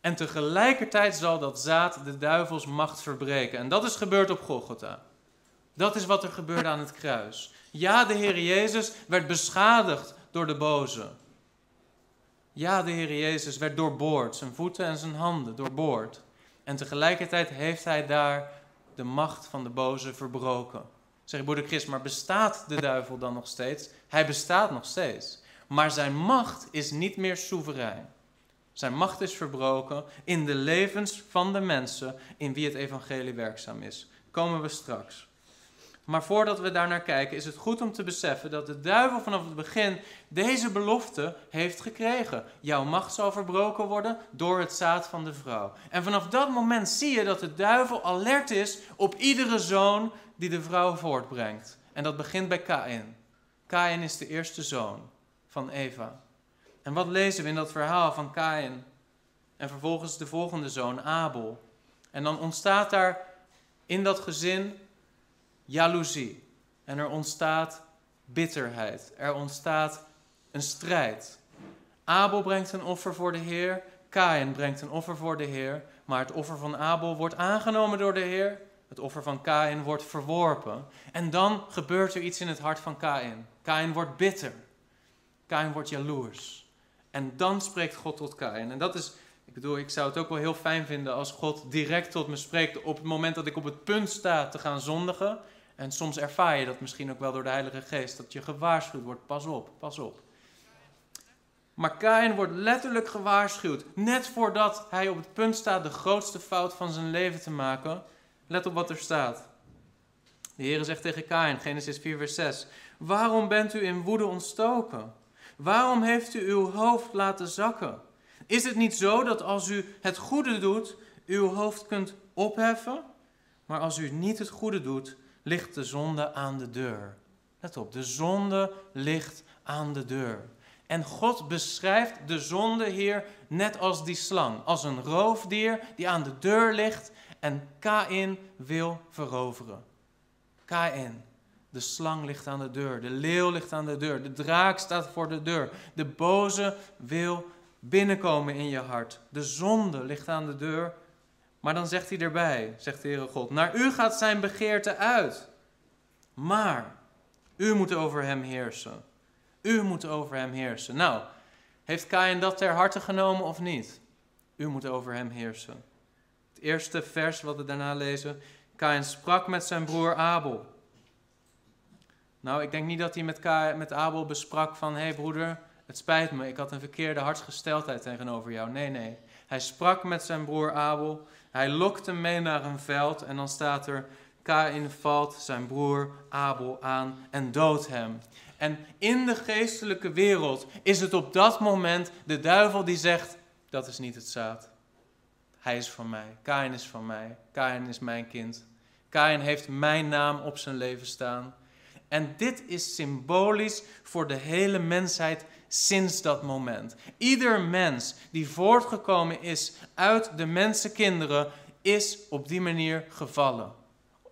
en tegelijkertijd zal dat zaad de duivels macht verbreken. En dat is gebeurd op Golgotha. Dat is wat er gebeurde aan het kruis. Ja, de Heer Jezus werd beschadigd door de boze. Ja, de Heer Jezus werd doorboord, zijn voeten en zijn handen doorboord. En tegelijkertijd heeft hij daar de macht van de boze verbroken. Zeg broeder Christ, maar bestaat de duivel dan nog steeds? Hij bestaat nog steeds. Maar zijn macht is niet meer soeverein. Zijn macht is verbroken in de levens van de mensen in wie het evangelie werkzaam is. Komen we straks. Maar voordat we daar naar kijken, is het goed om te beseffen dat de duivel vanaf het begin deze belofte heeft gekregen. Jouw macht zal verbroken worden door het zaad van de vrouw. En vanaf dat moment zie je dat de duivel alert is op iedere zoon die de vrouw voortbrengt. En dat begint bij Kain. Kain is de eerste zoon van Eva. En wat lezen we in dat verhaal van Kain? En vervolgens de volgende zoon, Abel. En dan ontstaat daar in dat gezin jaloezie. En er ontstaat bitterheid. Er ontstaat een strijd. Abel brengt een offer voor de Heer. Kain brengt een offer voor de Heer. Maar het offer van Abel wordt aangenomen door de Heer. Het offer van Kain wordt verworpen. En dan gebeurt er iets in het hart van Kain. Kain wordt bitter. Kain wordt jaloers. En dan spreekt God tot Kain. En dat is, ik bedoel, ik zou het ook wel heel fijn vinden als God direct tot me spreekt op het moment dat ik op het punt sta te gaan zondigen. En soms ervaar je dat misschien ook wel door de Heilige Geest, dat je gewaarschuwd wordt. Pas op, pas op. Maar Kain wordt letterlijk gewaarschuwd. Net voordat hij op het punt staat de grootste fout van zijn leven te maken. Let op wat er staat. De Heer zegt tegen Kain, Genesis 4, vers 6. Waarom bent u in woede ontstoken? Waarom heeft u uw hoofd laten zakken? Is het niet zo dat als u het goede doet, uw hoofd kunt opheffen? Maar als u niet het goede doet, ligt de zonde aan de deur. Let op, de zonde ligt aan de deur. En God beschrijft de zonde hier net als die slang, als een roofdier die aan de deur ligt en Kain wil veroveren. Kain, de slang ligt aan de deur, de leeuw ligt aan de deur, de draak staat voor de deur. De boze wil binnenkomen in je hart. De zonde ligt aan de deur. Maar dan zegt hij erbij, zegt de Heere God, naar u gaat zijn begeerte uit. Maar u moet over hem heersen. U moet over hem heersen. Nou, heeft Kain dat ter harte genomen of niet? U moet over hem heersen. Het eerste vers wat we daarna lezen. Kain sprak met zijn broer Abel. Nou, ik denk niet dat hij met, met Abel besprak van... Hé hey broeder, het spijt me, ik had een verkeerde hartsgesteldheid tegenover jou. Nee, nee. Hij sprak met zijn broer Abel. Hij lokte hem mee naar een veld en dan staat er... Kain valt zijn broer Abel aan en doodt hem. En in de geestelijke wereld is het op dat moment de duivel die zegt: Dat is niet het zaad. Hij is van mij. Kain is van mij. Kain is mijn kind. Kain heeft mijn naam op zijn leven staan. En dit is symbolisch voor de hele mensheid sinds dat moment. Ieder mens die voortgekomen is uit de mensenkinderen is op die manier gevallen.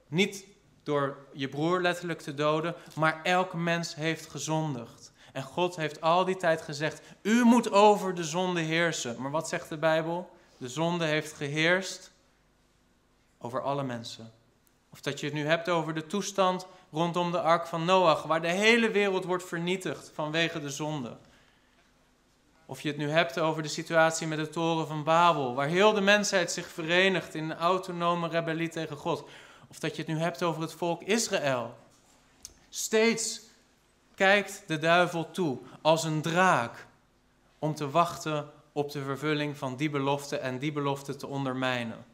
Niet door je broer letterlijk te doden, maar elk mens heeft gezondigd. En God heeft al die tijd gezegd: U moet over de zonde heersen. Maar wat zegt de Bijbel? De zonde heeft geheerst over alle mensen. Of dat je het nu hebt over de toestand rondom de ark van Noach, waar de hele wereld wordt vernietigd vanwege de zonde. Of je het nu hebt over de situatie met de toren van Babel, waar heel de mensheid zich verenigt in een autonome rebellie tegen God. Of dat je het nu hebt over het volk Israël. Steeds kijkt de duivel toe als een draak om te wachten op de vervulling van die belofte en die belofte te ondermijnen.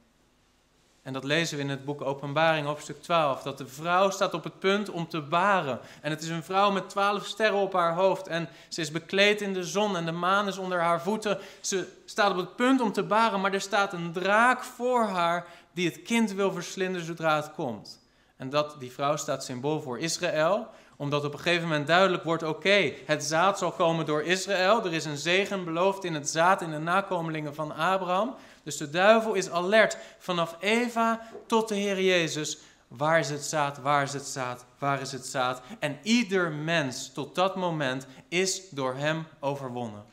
En dat lezen we in het boek Openbaring, hoofdstuk 12. Dat de vrouw staat op het punt om te baren. En het is een vrouw met twaalf sterren op haar hoofd. En ze is bekleed in de zon en de maan is onder haar voeten. Ze staat op het punt om te baren, maar er staat een draak voor haar die het kind wil verslinden zodra het komt. En dat, die vrouw staat symbool voor Israël, omdat op een gegeven moment duidelijk wordt: oké, het zaad zal komen door Israël. Er is een zegen beloofd in het zaad, in de nakomelingen van Abraham. Dus de duivel is alert vanaf Eva tot de Heer Jezus. Waar is het zaad? Waar is het zaad? Waar is het zaad? En ieder mens tot dat moment is door hem overwonnen.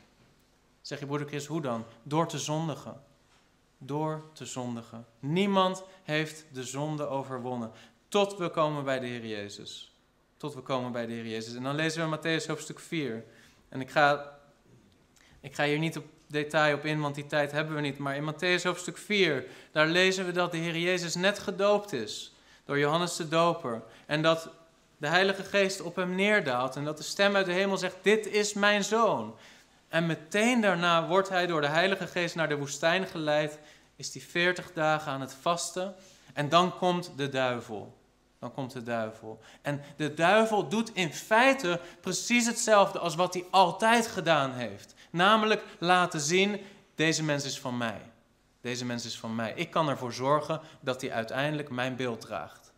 Zeg je broeder Chris, hoe dan? Door te zondigen door te zondigen. Niemand heeft de zonde overwonnen. Tot we komen bij de Heer Jezus. Tot we komen bij de Heer Jezus. En dan lezen we Matthäus hoofdstuk 4. En ik ga, ik ga hier niet op detail op in, want die tijd hebben we niet. Maar in Matthäus hoofdstuk 4, daar lezen we dat de Heer Jezus net gedoopt is. Door Johannes de Doper. En dat de Heilige Geest op hem neerdaalt. En dat de stem uit de hemel zegt: Dit is mijn zoon. En meteen daarna wordt hij door de Heilige Geest naar de woestijn geleid. Is hij 40 dagen aan het vasten. En dan komt de duivel. Dan komt de duivel. En de duivel doet in feite precies hetzelfde als wat hij altijd gedaan heeft. Namelijk laten zien: deze mens is van mij. Deze mens is van mij. Ik kan ervoor zorgen dat hij uiteindelijk mijn beeld draagt.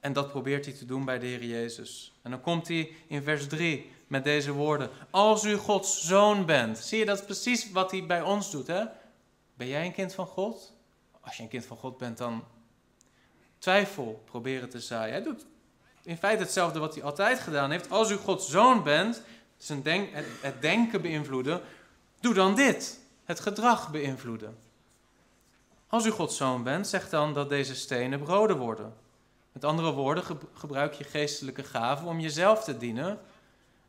En dat probeert hij te doen bij de Heer Jezus. En dan komt hij in vers 3 met deze woorden. Als u Gods zoon bent. Zie je, dat is precies wat hij bij ons doet. Hè? Ben jij een kind van God? Als je een kind van God bent, dan twijfel proberen te zaaien. Hij doet in feite hetzelfde wat hij altijd gedaan heeft. Als u Gods zoon bent, zijn denk, het, denken beïnvloeden, doe dan dit. Het gedrag beïnvloeden. Als u Gods zoon bent, zeg dan dat deze stenen broden worden. Met andere woorden, gebruik je geestelijke gaven om jezelf te dienen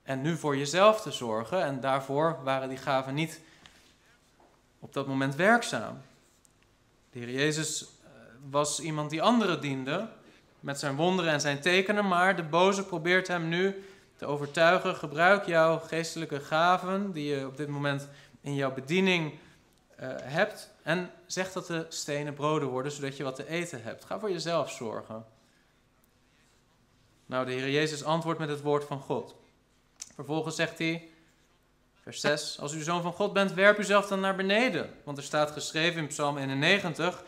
en nu voor jezelf te zorgen. En daarvoor waren die gaven niet op dat moment werkzaam. De Heer Jezus eh, was iemand die anderen diende met zijn wonderen en zijn tekenen, maar de boze probeert hem nu te overtuigen. Gebruik jouw geestelijke gaven die je op dit moment in jouw bediening uh, hebt en zeg dat de stenen broden worden, zodat je wat te eten hebt. Ga voor jezelf zorgen. Nou, de Heer Jezus antwoordt met het woord van God. Vervolgens zegt hij, vers 6, als u zoon van God bent, werp uzelf dan naar beneden. Want er staat geschreven in Psalm 91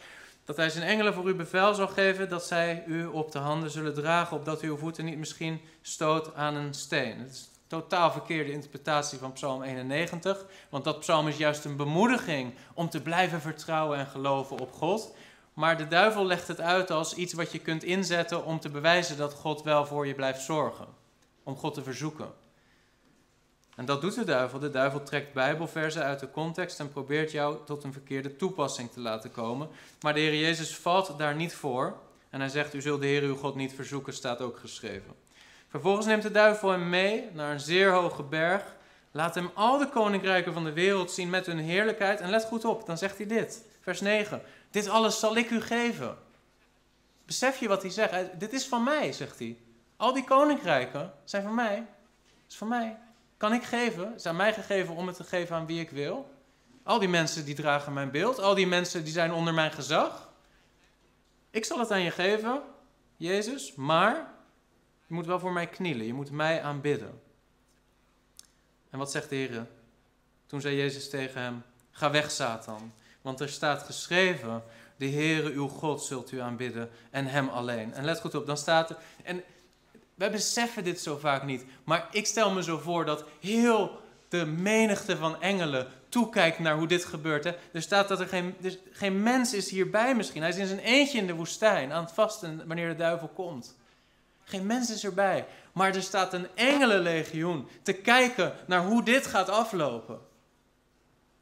dat hij zijn engelen voor u bevel zal geven dat zij u op de handen zullen dragen, opdat uw voeten niet misschien stoot aan een steen. Het is een totaal verkeerde interpretatie van Psalm 91, want dat psalm is juist een bemoediging om te blijven vertrouwen en geloven op God. Maar de duivel legt het uit als iets wat je kunt inzetten om te bewijzen dat God wel voor je blijft zorgen. Om God te verzoeken. En dat doet de duivel. De duivel trekt Bijbelversen uit de context en probeert jou tot een verkeerde toepassing te laten komen. Maar de Heer Jezus valt daar niet voor. En hij zegt: U zult de Heer uw God niet verzoeken, staat ook geschreven. Vervolgens neemt de duivel hem mee naar een zeer hoge berg. Laat hem al de koninkrijken van de wereld zien met hun heerlijkheid. En let goed op, dan zegt hij dit, vers 9. Dit alles zal ik u geven. Besef je wat hij zegt? Dit is van mij, zegt hij. Al die koninkrijken zijn van mij. is van mij. Kan ik geven? Het is aan mij gegeven om het te geven aan wie ik wil. Al die mensen die dragen mijn beeld. Al die mensen die zijn onder mijn gezag. Ik zal het aan je geven, Jezus, maar je moet wel voor mij knielen. Je moet mij aanbidden. En wat zegt de Heer? Toen zei Jezus tegen hem: Ga weg, Satan. Want er staat geschreven: De Heere uw God zult u aanbidden en Hem alleen. En let goed op, dan staat er. En wij beseffen dit zo vaak niet. Maar ik stel me zo voor dat heel de menigte van engelen toekijkt naar hoe dit gebeurt. Hè. Er staat dat er geen, dus geen mens is hierbij misschien. Hij is in zijn eentje in de woestijn aan het vasten wanneer de duivel komt. Geen mens is erbij. Maar er staat een engelenlegioen te kijken naar hoe dit gaat aflopen.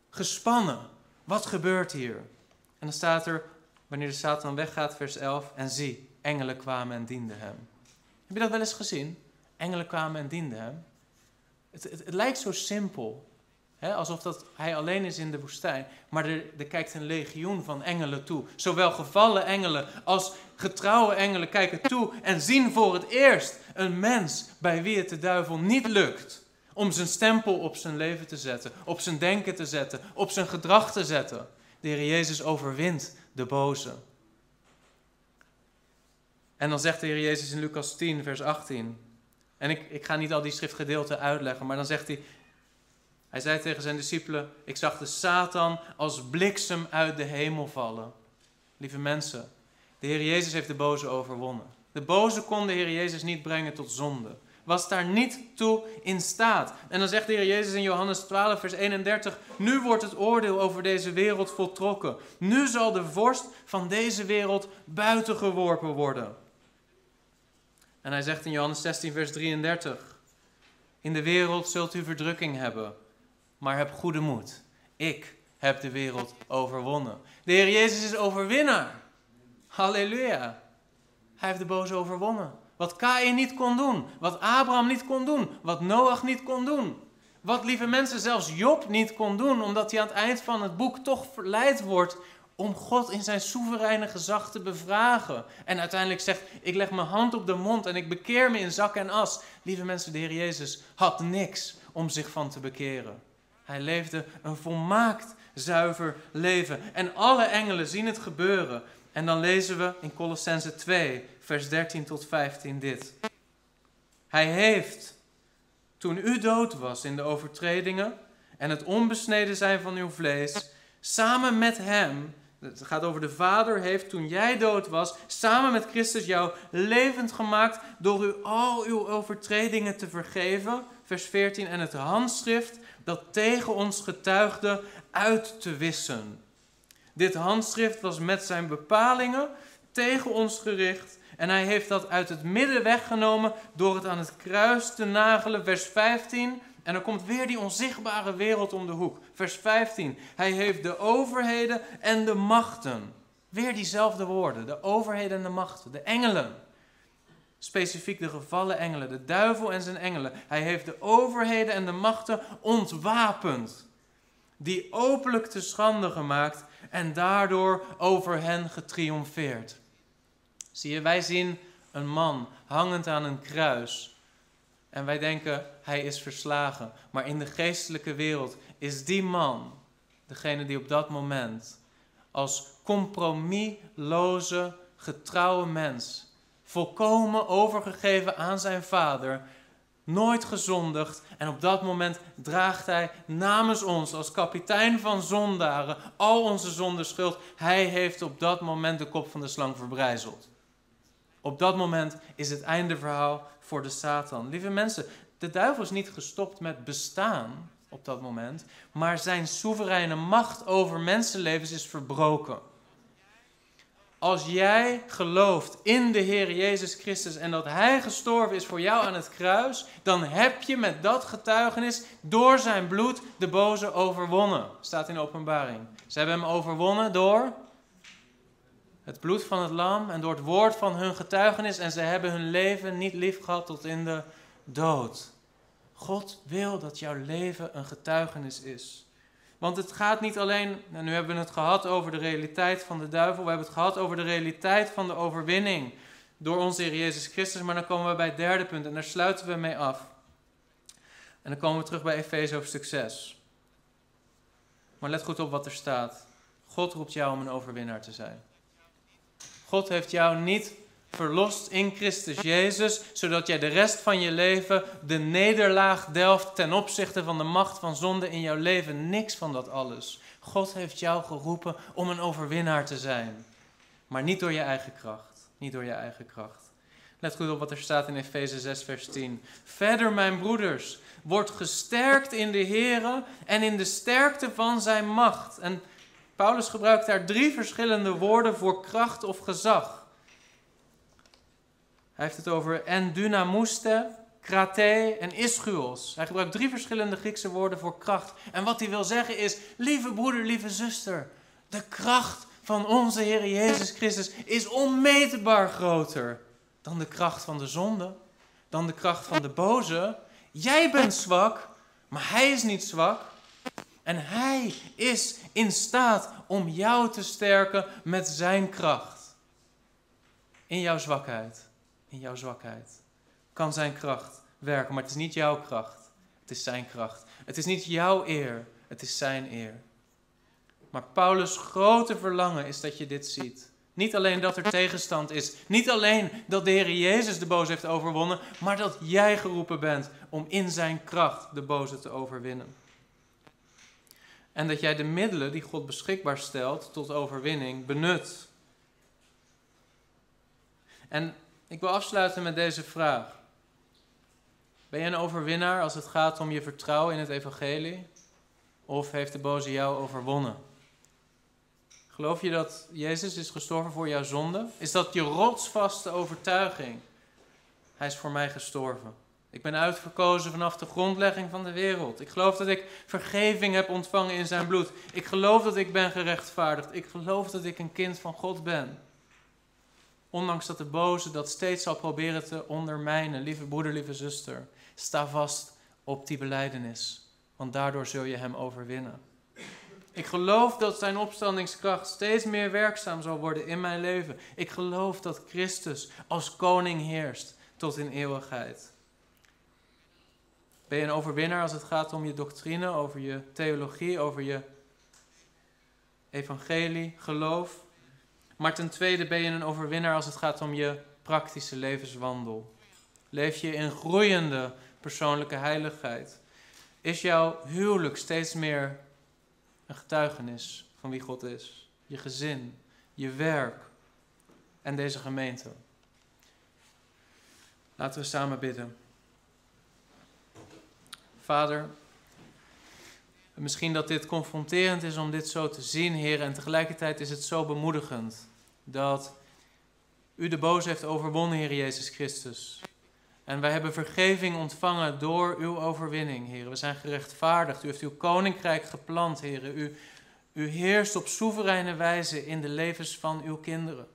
Gespannen. Wat gebeurt hier? En dan staat er, wanneer de Satan weggaat, vers 11, en zie, engelen kwamen en dienden hem. Heb je dat wel eens gezien? Engelen kwamen en dienden hem. Het, het, lijkt zo simpel, alsof dat hij alleen is in de woestijn. Maar er, er kijkt een legioen van engelen toe. Zowel gevallen engelen als getrouwe engelen kijken toe en zien voor het eerst een mens bij wie het de duivel niet lukt om zijn stempel op zijn leven te zetten, op zijn denken te zetten, op zijn gedrag te zetten. De Heer Jezus overwint de boze. En dan zegt de Heer Jezus in Lucas 10, vers 18. En ik, ik ga niet al die schriftgedeelten uitleggen, maar dan zegt hij. Hij zei tegen zijn discipelen: Ik zag de Satan als bliksem uit de hemel vallen. Lieve mensen, de Heer Jezus heeft de boze overwonnen. De boze kon de Heer Jezus niet brengen tot zonde was daar niet toe in staat. En dan zegt de Heer Jezus in Johannes 12, vers 31, nu wordt het oordeel over deze wereld voltrokken. Nu zal de vorst van deze wereld buiten geworpen worden. En hij zegt in Johannes 16, vers 33, in de wereld zult u verdrukking hebben, maar heb goede moed. Ik heb de wereld overwonnen. De Heer Jezus is overwinnaar. Halleluja. Hij heeft de boze overwonnen. Wat Kain niet kon doen. Wat Abraham niet kon doen. Wat Noach niet kon doen. Wat lieve mensen zelfs Job niet kon doen, omdat hij aan het eind van het boek toch verleid wordt om God in zijn soevereine gezag te bevragen. En uiteindelijk zegt, ik leg mijn hand op de mond en ik bekeer me in zak en as. Lieve mensen, de Heer Jezus had niks om zich van te bekeren. Hij leefde een volmaakt zuiver leven. En alle engelen zien het gebeuren. En dan lezen we in Colossense 2, vers 13 tot 15 dit. Hij heeft, toen u dood was in de overtredingen en het onbesneden zijn van uw vlees, samen met hem, het gaat over de Vader, heeft toen jij dood was, samen met Christus jou levend gemaakt door u al uw overtredingen te vergeven. Vers 14, en het handschrift dat tegen ons getuigde uit te wissen. Dit handschrift was met zijn bepalingen tegen ons gericht en hij heeft dat uit het midden weggenomen door het aan het kruis te nagelen. Vers 15. En dan komt weer die onzichtbare wereld om de hoek. Vers 15. Hij heeft de overheden en de machten Weer diezelfde woorden, de overheden en de machten, de engelen. Specifiek de gevallen engelen, de duivel en zijn engelen. Hij heeft de overheden en de machten ontwapend. Die openlijk te schande gemaakt en daardoor over hen getriomfeerd. Zie je, wij zien een man hangend aan een kruis. En wij denken, hij is verslagen. Maar in de geestelijke wereld is die man degene die op dat moment als compromisloze, getrouwe mens, volkomen overgegeven aan zijn vader, nooit gezondigd. En op dat moment draagt hij namens ons als kapitein van zondaren al onze zondeschuld. Hij heeft op dat moment de kop van de slang verbrijzeld. Op dat moment is het einde verhaal voor de Satan. Lieve mensen, de duivel is niet gestopt met bestaan op dat moment, maar zijn soevereine macht over mensenlevens is verbroken. Als jij gelooft in de Heer Jezus Christus en dat Hij gestorven is voor jou aan het kruis, dan heb je met dat getuigenis door zijn bloed de boze overwonnen. Staat in openbaring. Ze hebben hem overwonnen door het bloed van het lam en door het woord van hun getuigenis en ze hebben hun leven niet lief gehad tot in de dood. God wil dat jouw leven een getuigenis is. Want het gaat niet alleen, en nu hebben we het gehad over de realiteit van de duivel, we hebben het gehad over de realiteit van de overwinning door onze Heer Jezus Christus, maar dan komen we bij het derde punt en daar sluiten we mee af. En dan komen we terug bij Efeze hoofdstuk 6. Maar let goed op wat er staat. God roept jou om een overwinnaar te zijn. God heeft jou niet verlost in Christus Jezus, zodat jij de rest van je leven de nederlaag delft ten opzichte van de macht van zonde in jouw leven. Niks van dat alles. God heeft jou geroepen om een overwinnaar te zijn, maar niet door je eigen kracht. Niet door je eigen kracht. Let goed op wat er staat in Efeze 6, vers 10. Verder, mijn broeders, wordt gesterkt in de Here en in de sterkte van zijn macht. En Paulus gebruikt daar drie verschillende woorden voor kracht of gezag. Hij heeft het over en dynamuste, krate en ischuos. Hij gebruikt drie verschillende Griekse woorden voor kracht. En wat hij wil zeggen is, lieve broeder, lieve zuster, de kracht van onze Heer Jezus Christus is onmeetbaar groter dan de kracht van de zonde, dan de kracht van de boze. Jij bent zwak, maar hij is niet zwak. En hij is in staat om jou te sterken met zijn kracht. In jouw zwakheid in jouw zwakheid. Kan zijn kracht werken, maar het is niet jouw kracht. Het is zijn kracht. Het is niet jouw eer, het is zijn eer. Maar Paulus' grote verlangen is dat je dit ziet. Niet alleen dat er tegenstand is. Niet alleen dat de Heer Jezus de boze heeft overwonnen. Maar dat jij geroepen bent om in zijn kracht de boze te overwinnen. En dat jij de middelen die God beschikbaar stelt tot overwinning benut. En ik wil afsluiten met deze vraag. Ben je een overwinnaar als het gaat om je vertrouwen in het evangelie? Of heeft de boze jou overwonnen? Geloof je dat Jezus is gestorven voor jouw zonde? Is dat je rotsvaste overtuiging? Hij is voor mij gestorven. Ik ben uitverkozen vanaf de grondlegging van de wereld. Ik geloof dat ik vergeving heb ontvangen in zijn bloed. Ik geloof dat ik ben gerechtvaardigd. Ik geloof dat ik een kind van God ben. Ondanks dat de boze dat steeds zal proberen te ondermijnen. Lieve broeder, lieve zuster, sta vast op die beleidenis. Want daardoor zul je hem overwinnen. Ik geloof dat zijn opstandingskracht steeds meer werkzaam zal worden in mijn leven. Ik geloof dat Christus als koning heerst tot in eeuwigheid. Ben je een overwinnaar als het gaat om je doctrine, over je theologie, over je evangelie, geloof? Maar ten tweede ben je een overwinnaar als het gaat om je praktische levenswandel. Leef je in groeiende persoonlijke heiligheid? Is jouw huwelijk steeds meer een getuigenis van wie God is? Je gezin, je werk en deze gemeente. Laten we samen bidden. Vader, misschien dat dit confronterend is om dit zo te zien, Heer, en tegelijkertijd is het zo bemoedigend dat u de boze heeft overwonnen, Heer Jezus Christus. En wij hebben vergeving ontvangen door uw overwinning, Heer. We zijn gerechtvaardigd. U heeft uw koninkrijk geplant, Heer. U, U heerst op soevereine wijze in de levens van uw kinderen.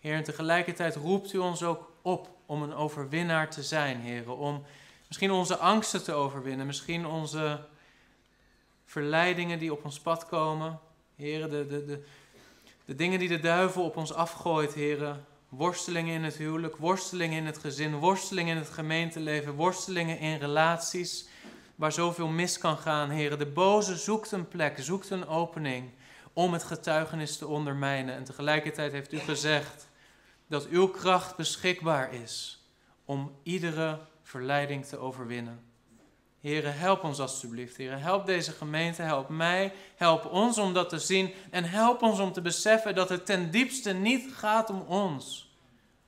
Heer, en tegelijkertijd roept u ons ook op om een overwinnaar te zijn, Heer. Om misschien onze angsten te overwinnen, misschien onze verleidingen die op ons pad komen. Heer, de, de, de, dingen die de duivel op ons afgooit, Heer. Worstelingen in het huwelijk, worstelingen in het gezin, worstelingen in het gemeenteleven, worstelingen in relaties waar zoveel mis kan gaan, heren. De boze zoekt een plek, zoekt een opening om het getuigenis te ondermijnen. En tegelijkertijd heeft u gezegd dat uw kracht beschikbaar is om iedere verleiding te overwinnen. Heren, help ons alstublieft. Heren, help deze gemeente, help mij, help ons om dat te zien en help ons om te beseffen dat het ten diepste niet gaat om ons,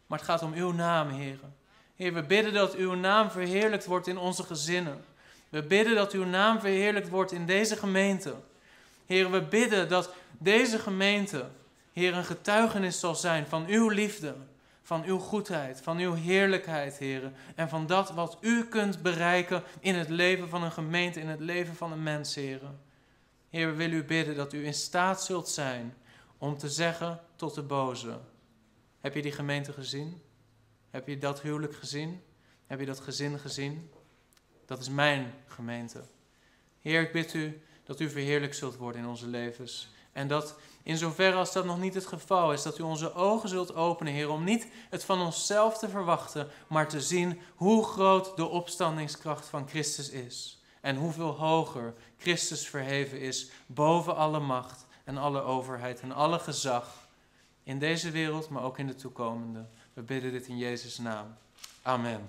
maar het gaat om uw naam, heren. Heer, we bidden dat uw naam verheerlijkt wordt in onze gezinnen. We bidden dat uw naam verheerlijkt wordt in deze gemeente. Heer, we bidden dat deze gemeente, Heer, een getuigenis zal zijn van uw liefde, van uw goedheid, van uw heerlijkheid, Heer. En van dat wat u kunt bereiken in het leven van een gemeente, in het leven van een mens, Heer. Heer, we willen u bidden dat u in staat zult zijn om te zeggen tot de boze. Heb je die gemeente gezien? Heb je dat huwelijk gezien? Heb je dat gezin gezien? Dat is mijn gemeente. Heer, ik bid u dat u verheerlijkt zult worden in onze levens. En dat in zoverre als dat nog niet het geval is, dat u onze ogen zult openen, Heer, om niet het van onszelf te verwachten, maar te zien hoe groot de opstandingskracht van Christus is. En hoeveel hoger Christus verheven is boven alle macht en alle overheid en alle gezag. In deze wereld, maar ook in de toekomende. We bidden dit in Jezus' naam. Amen.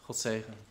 God zegen.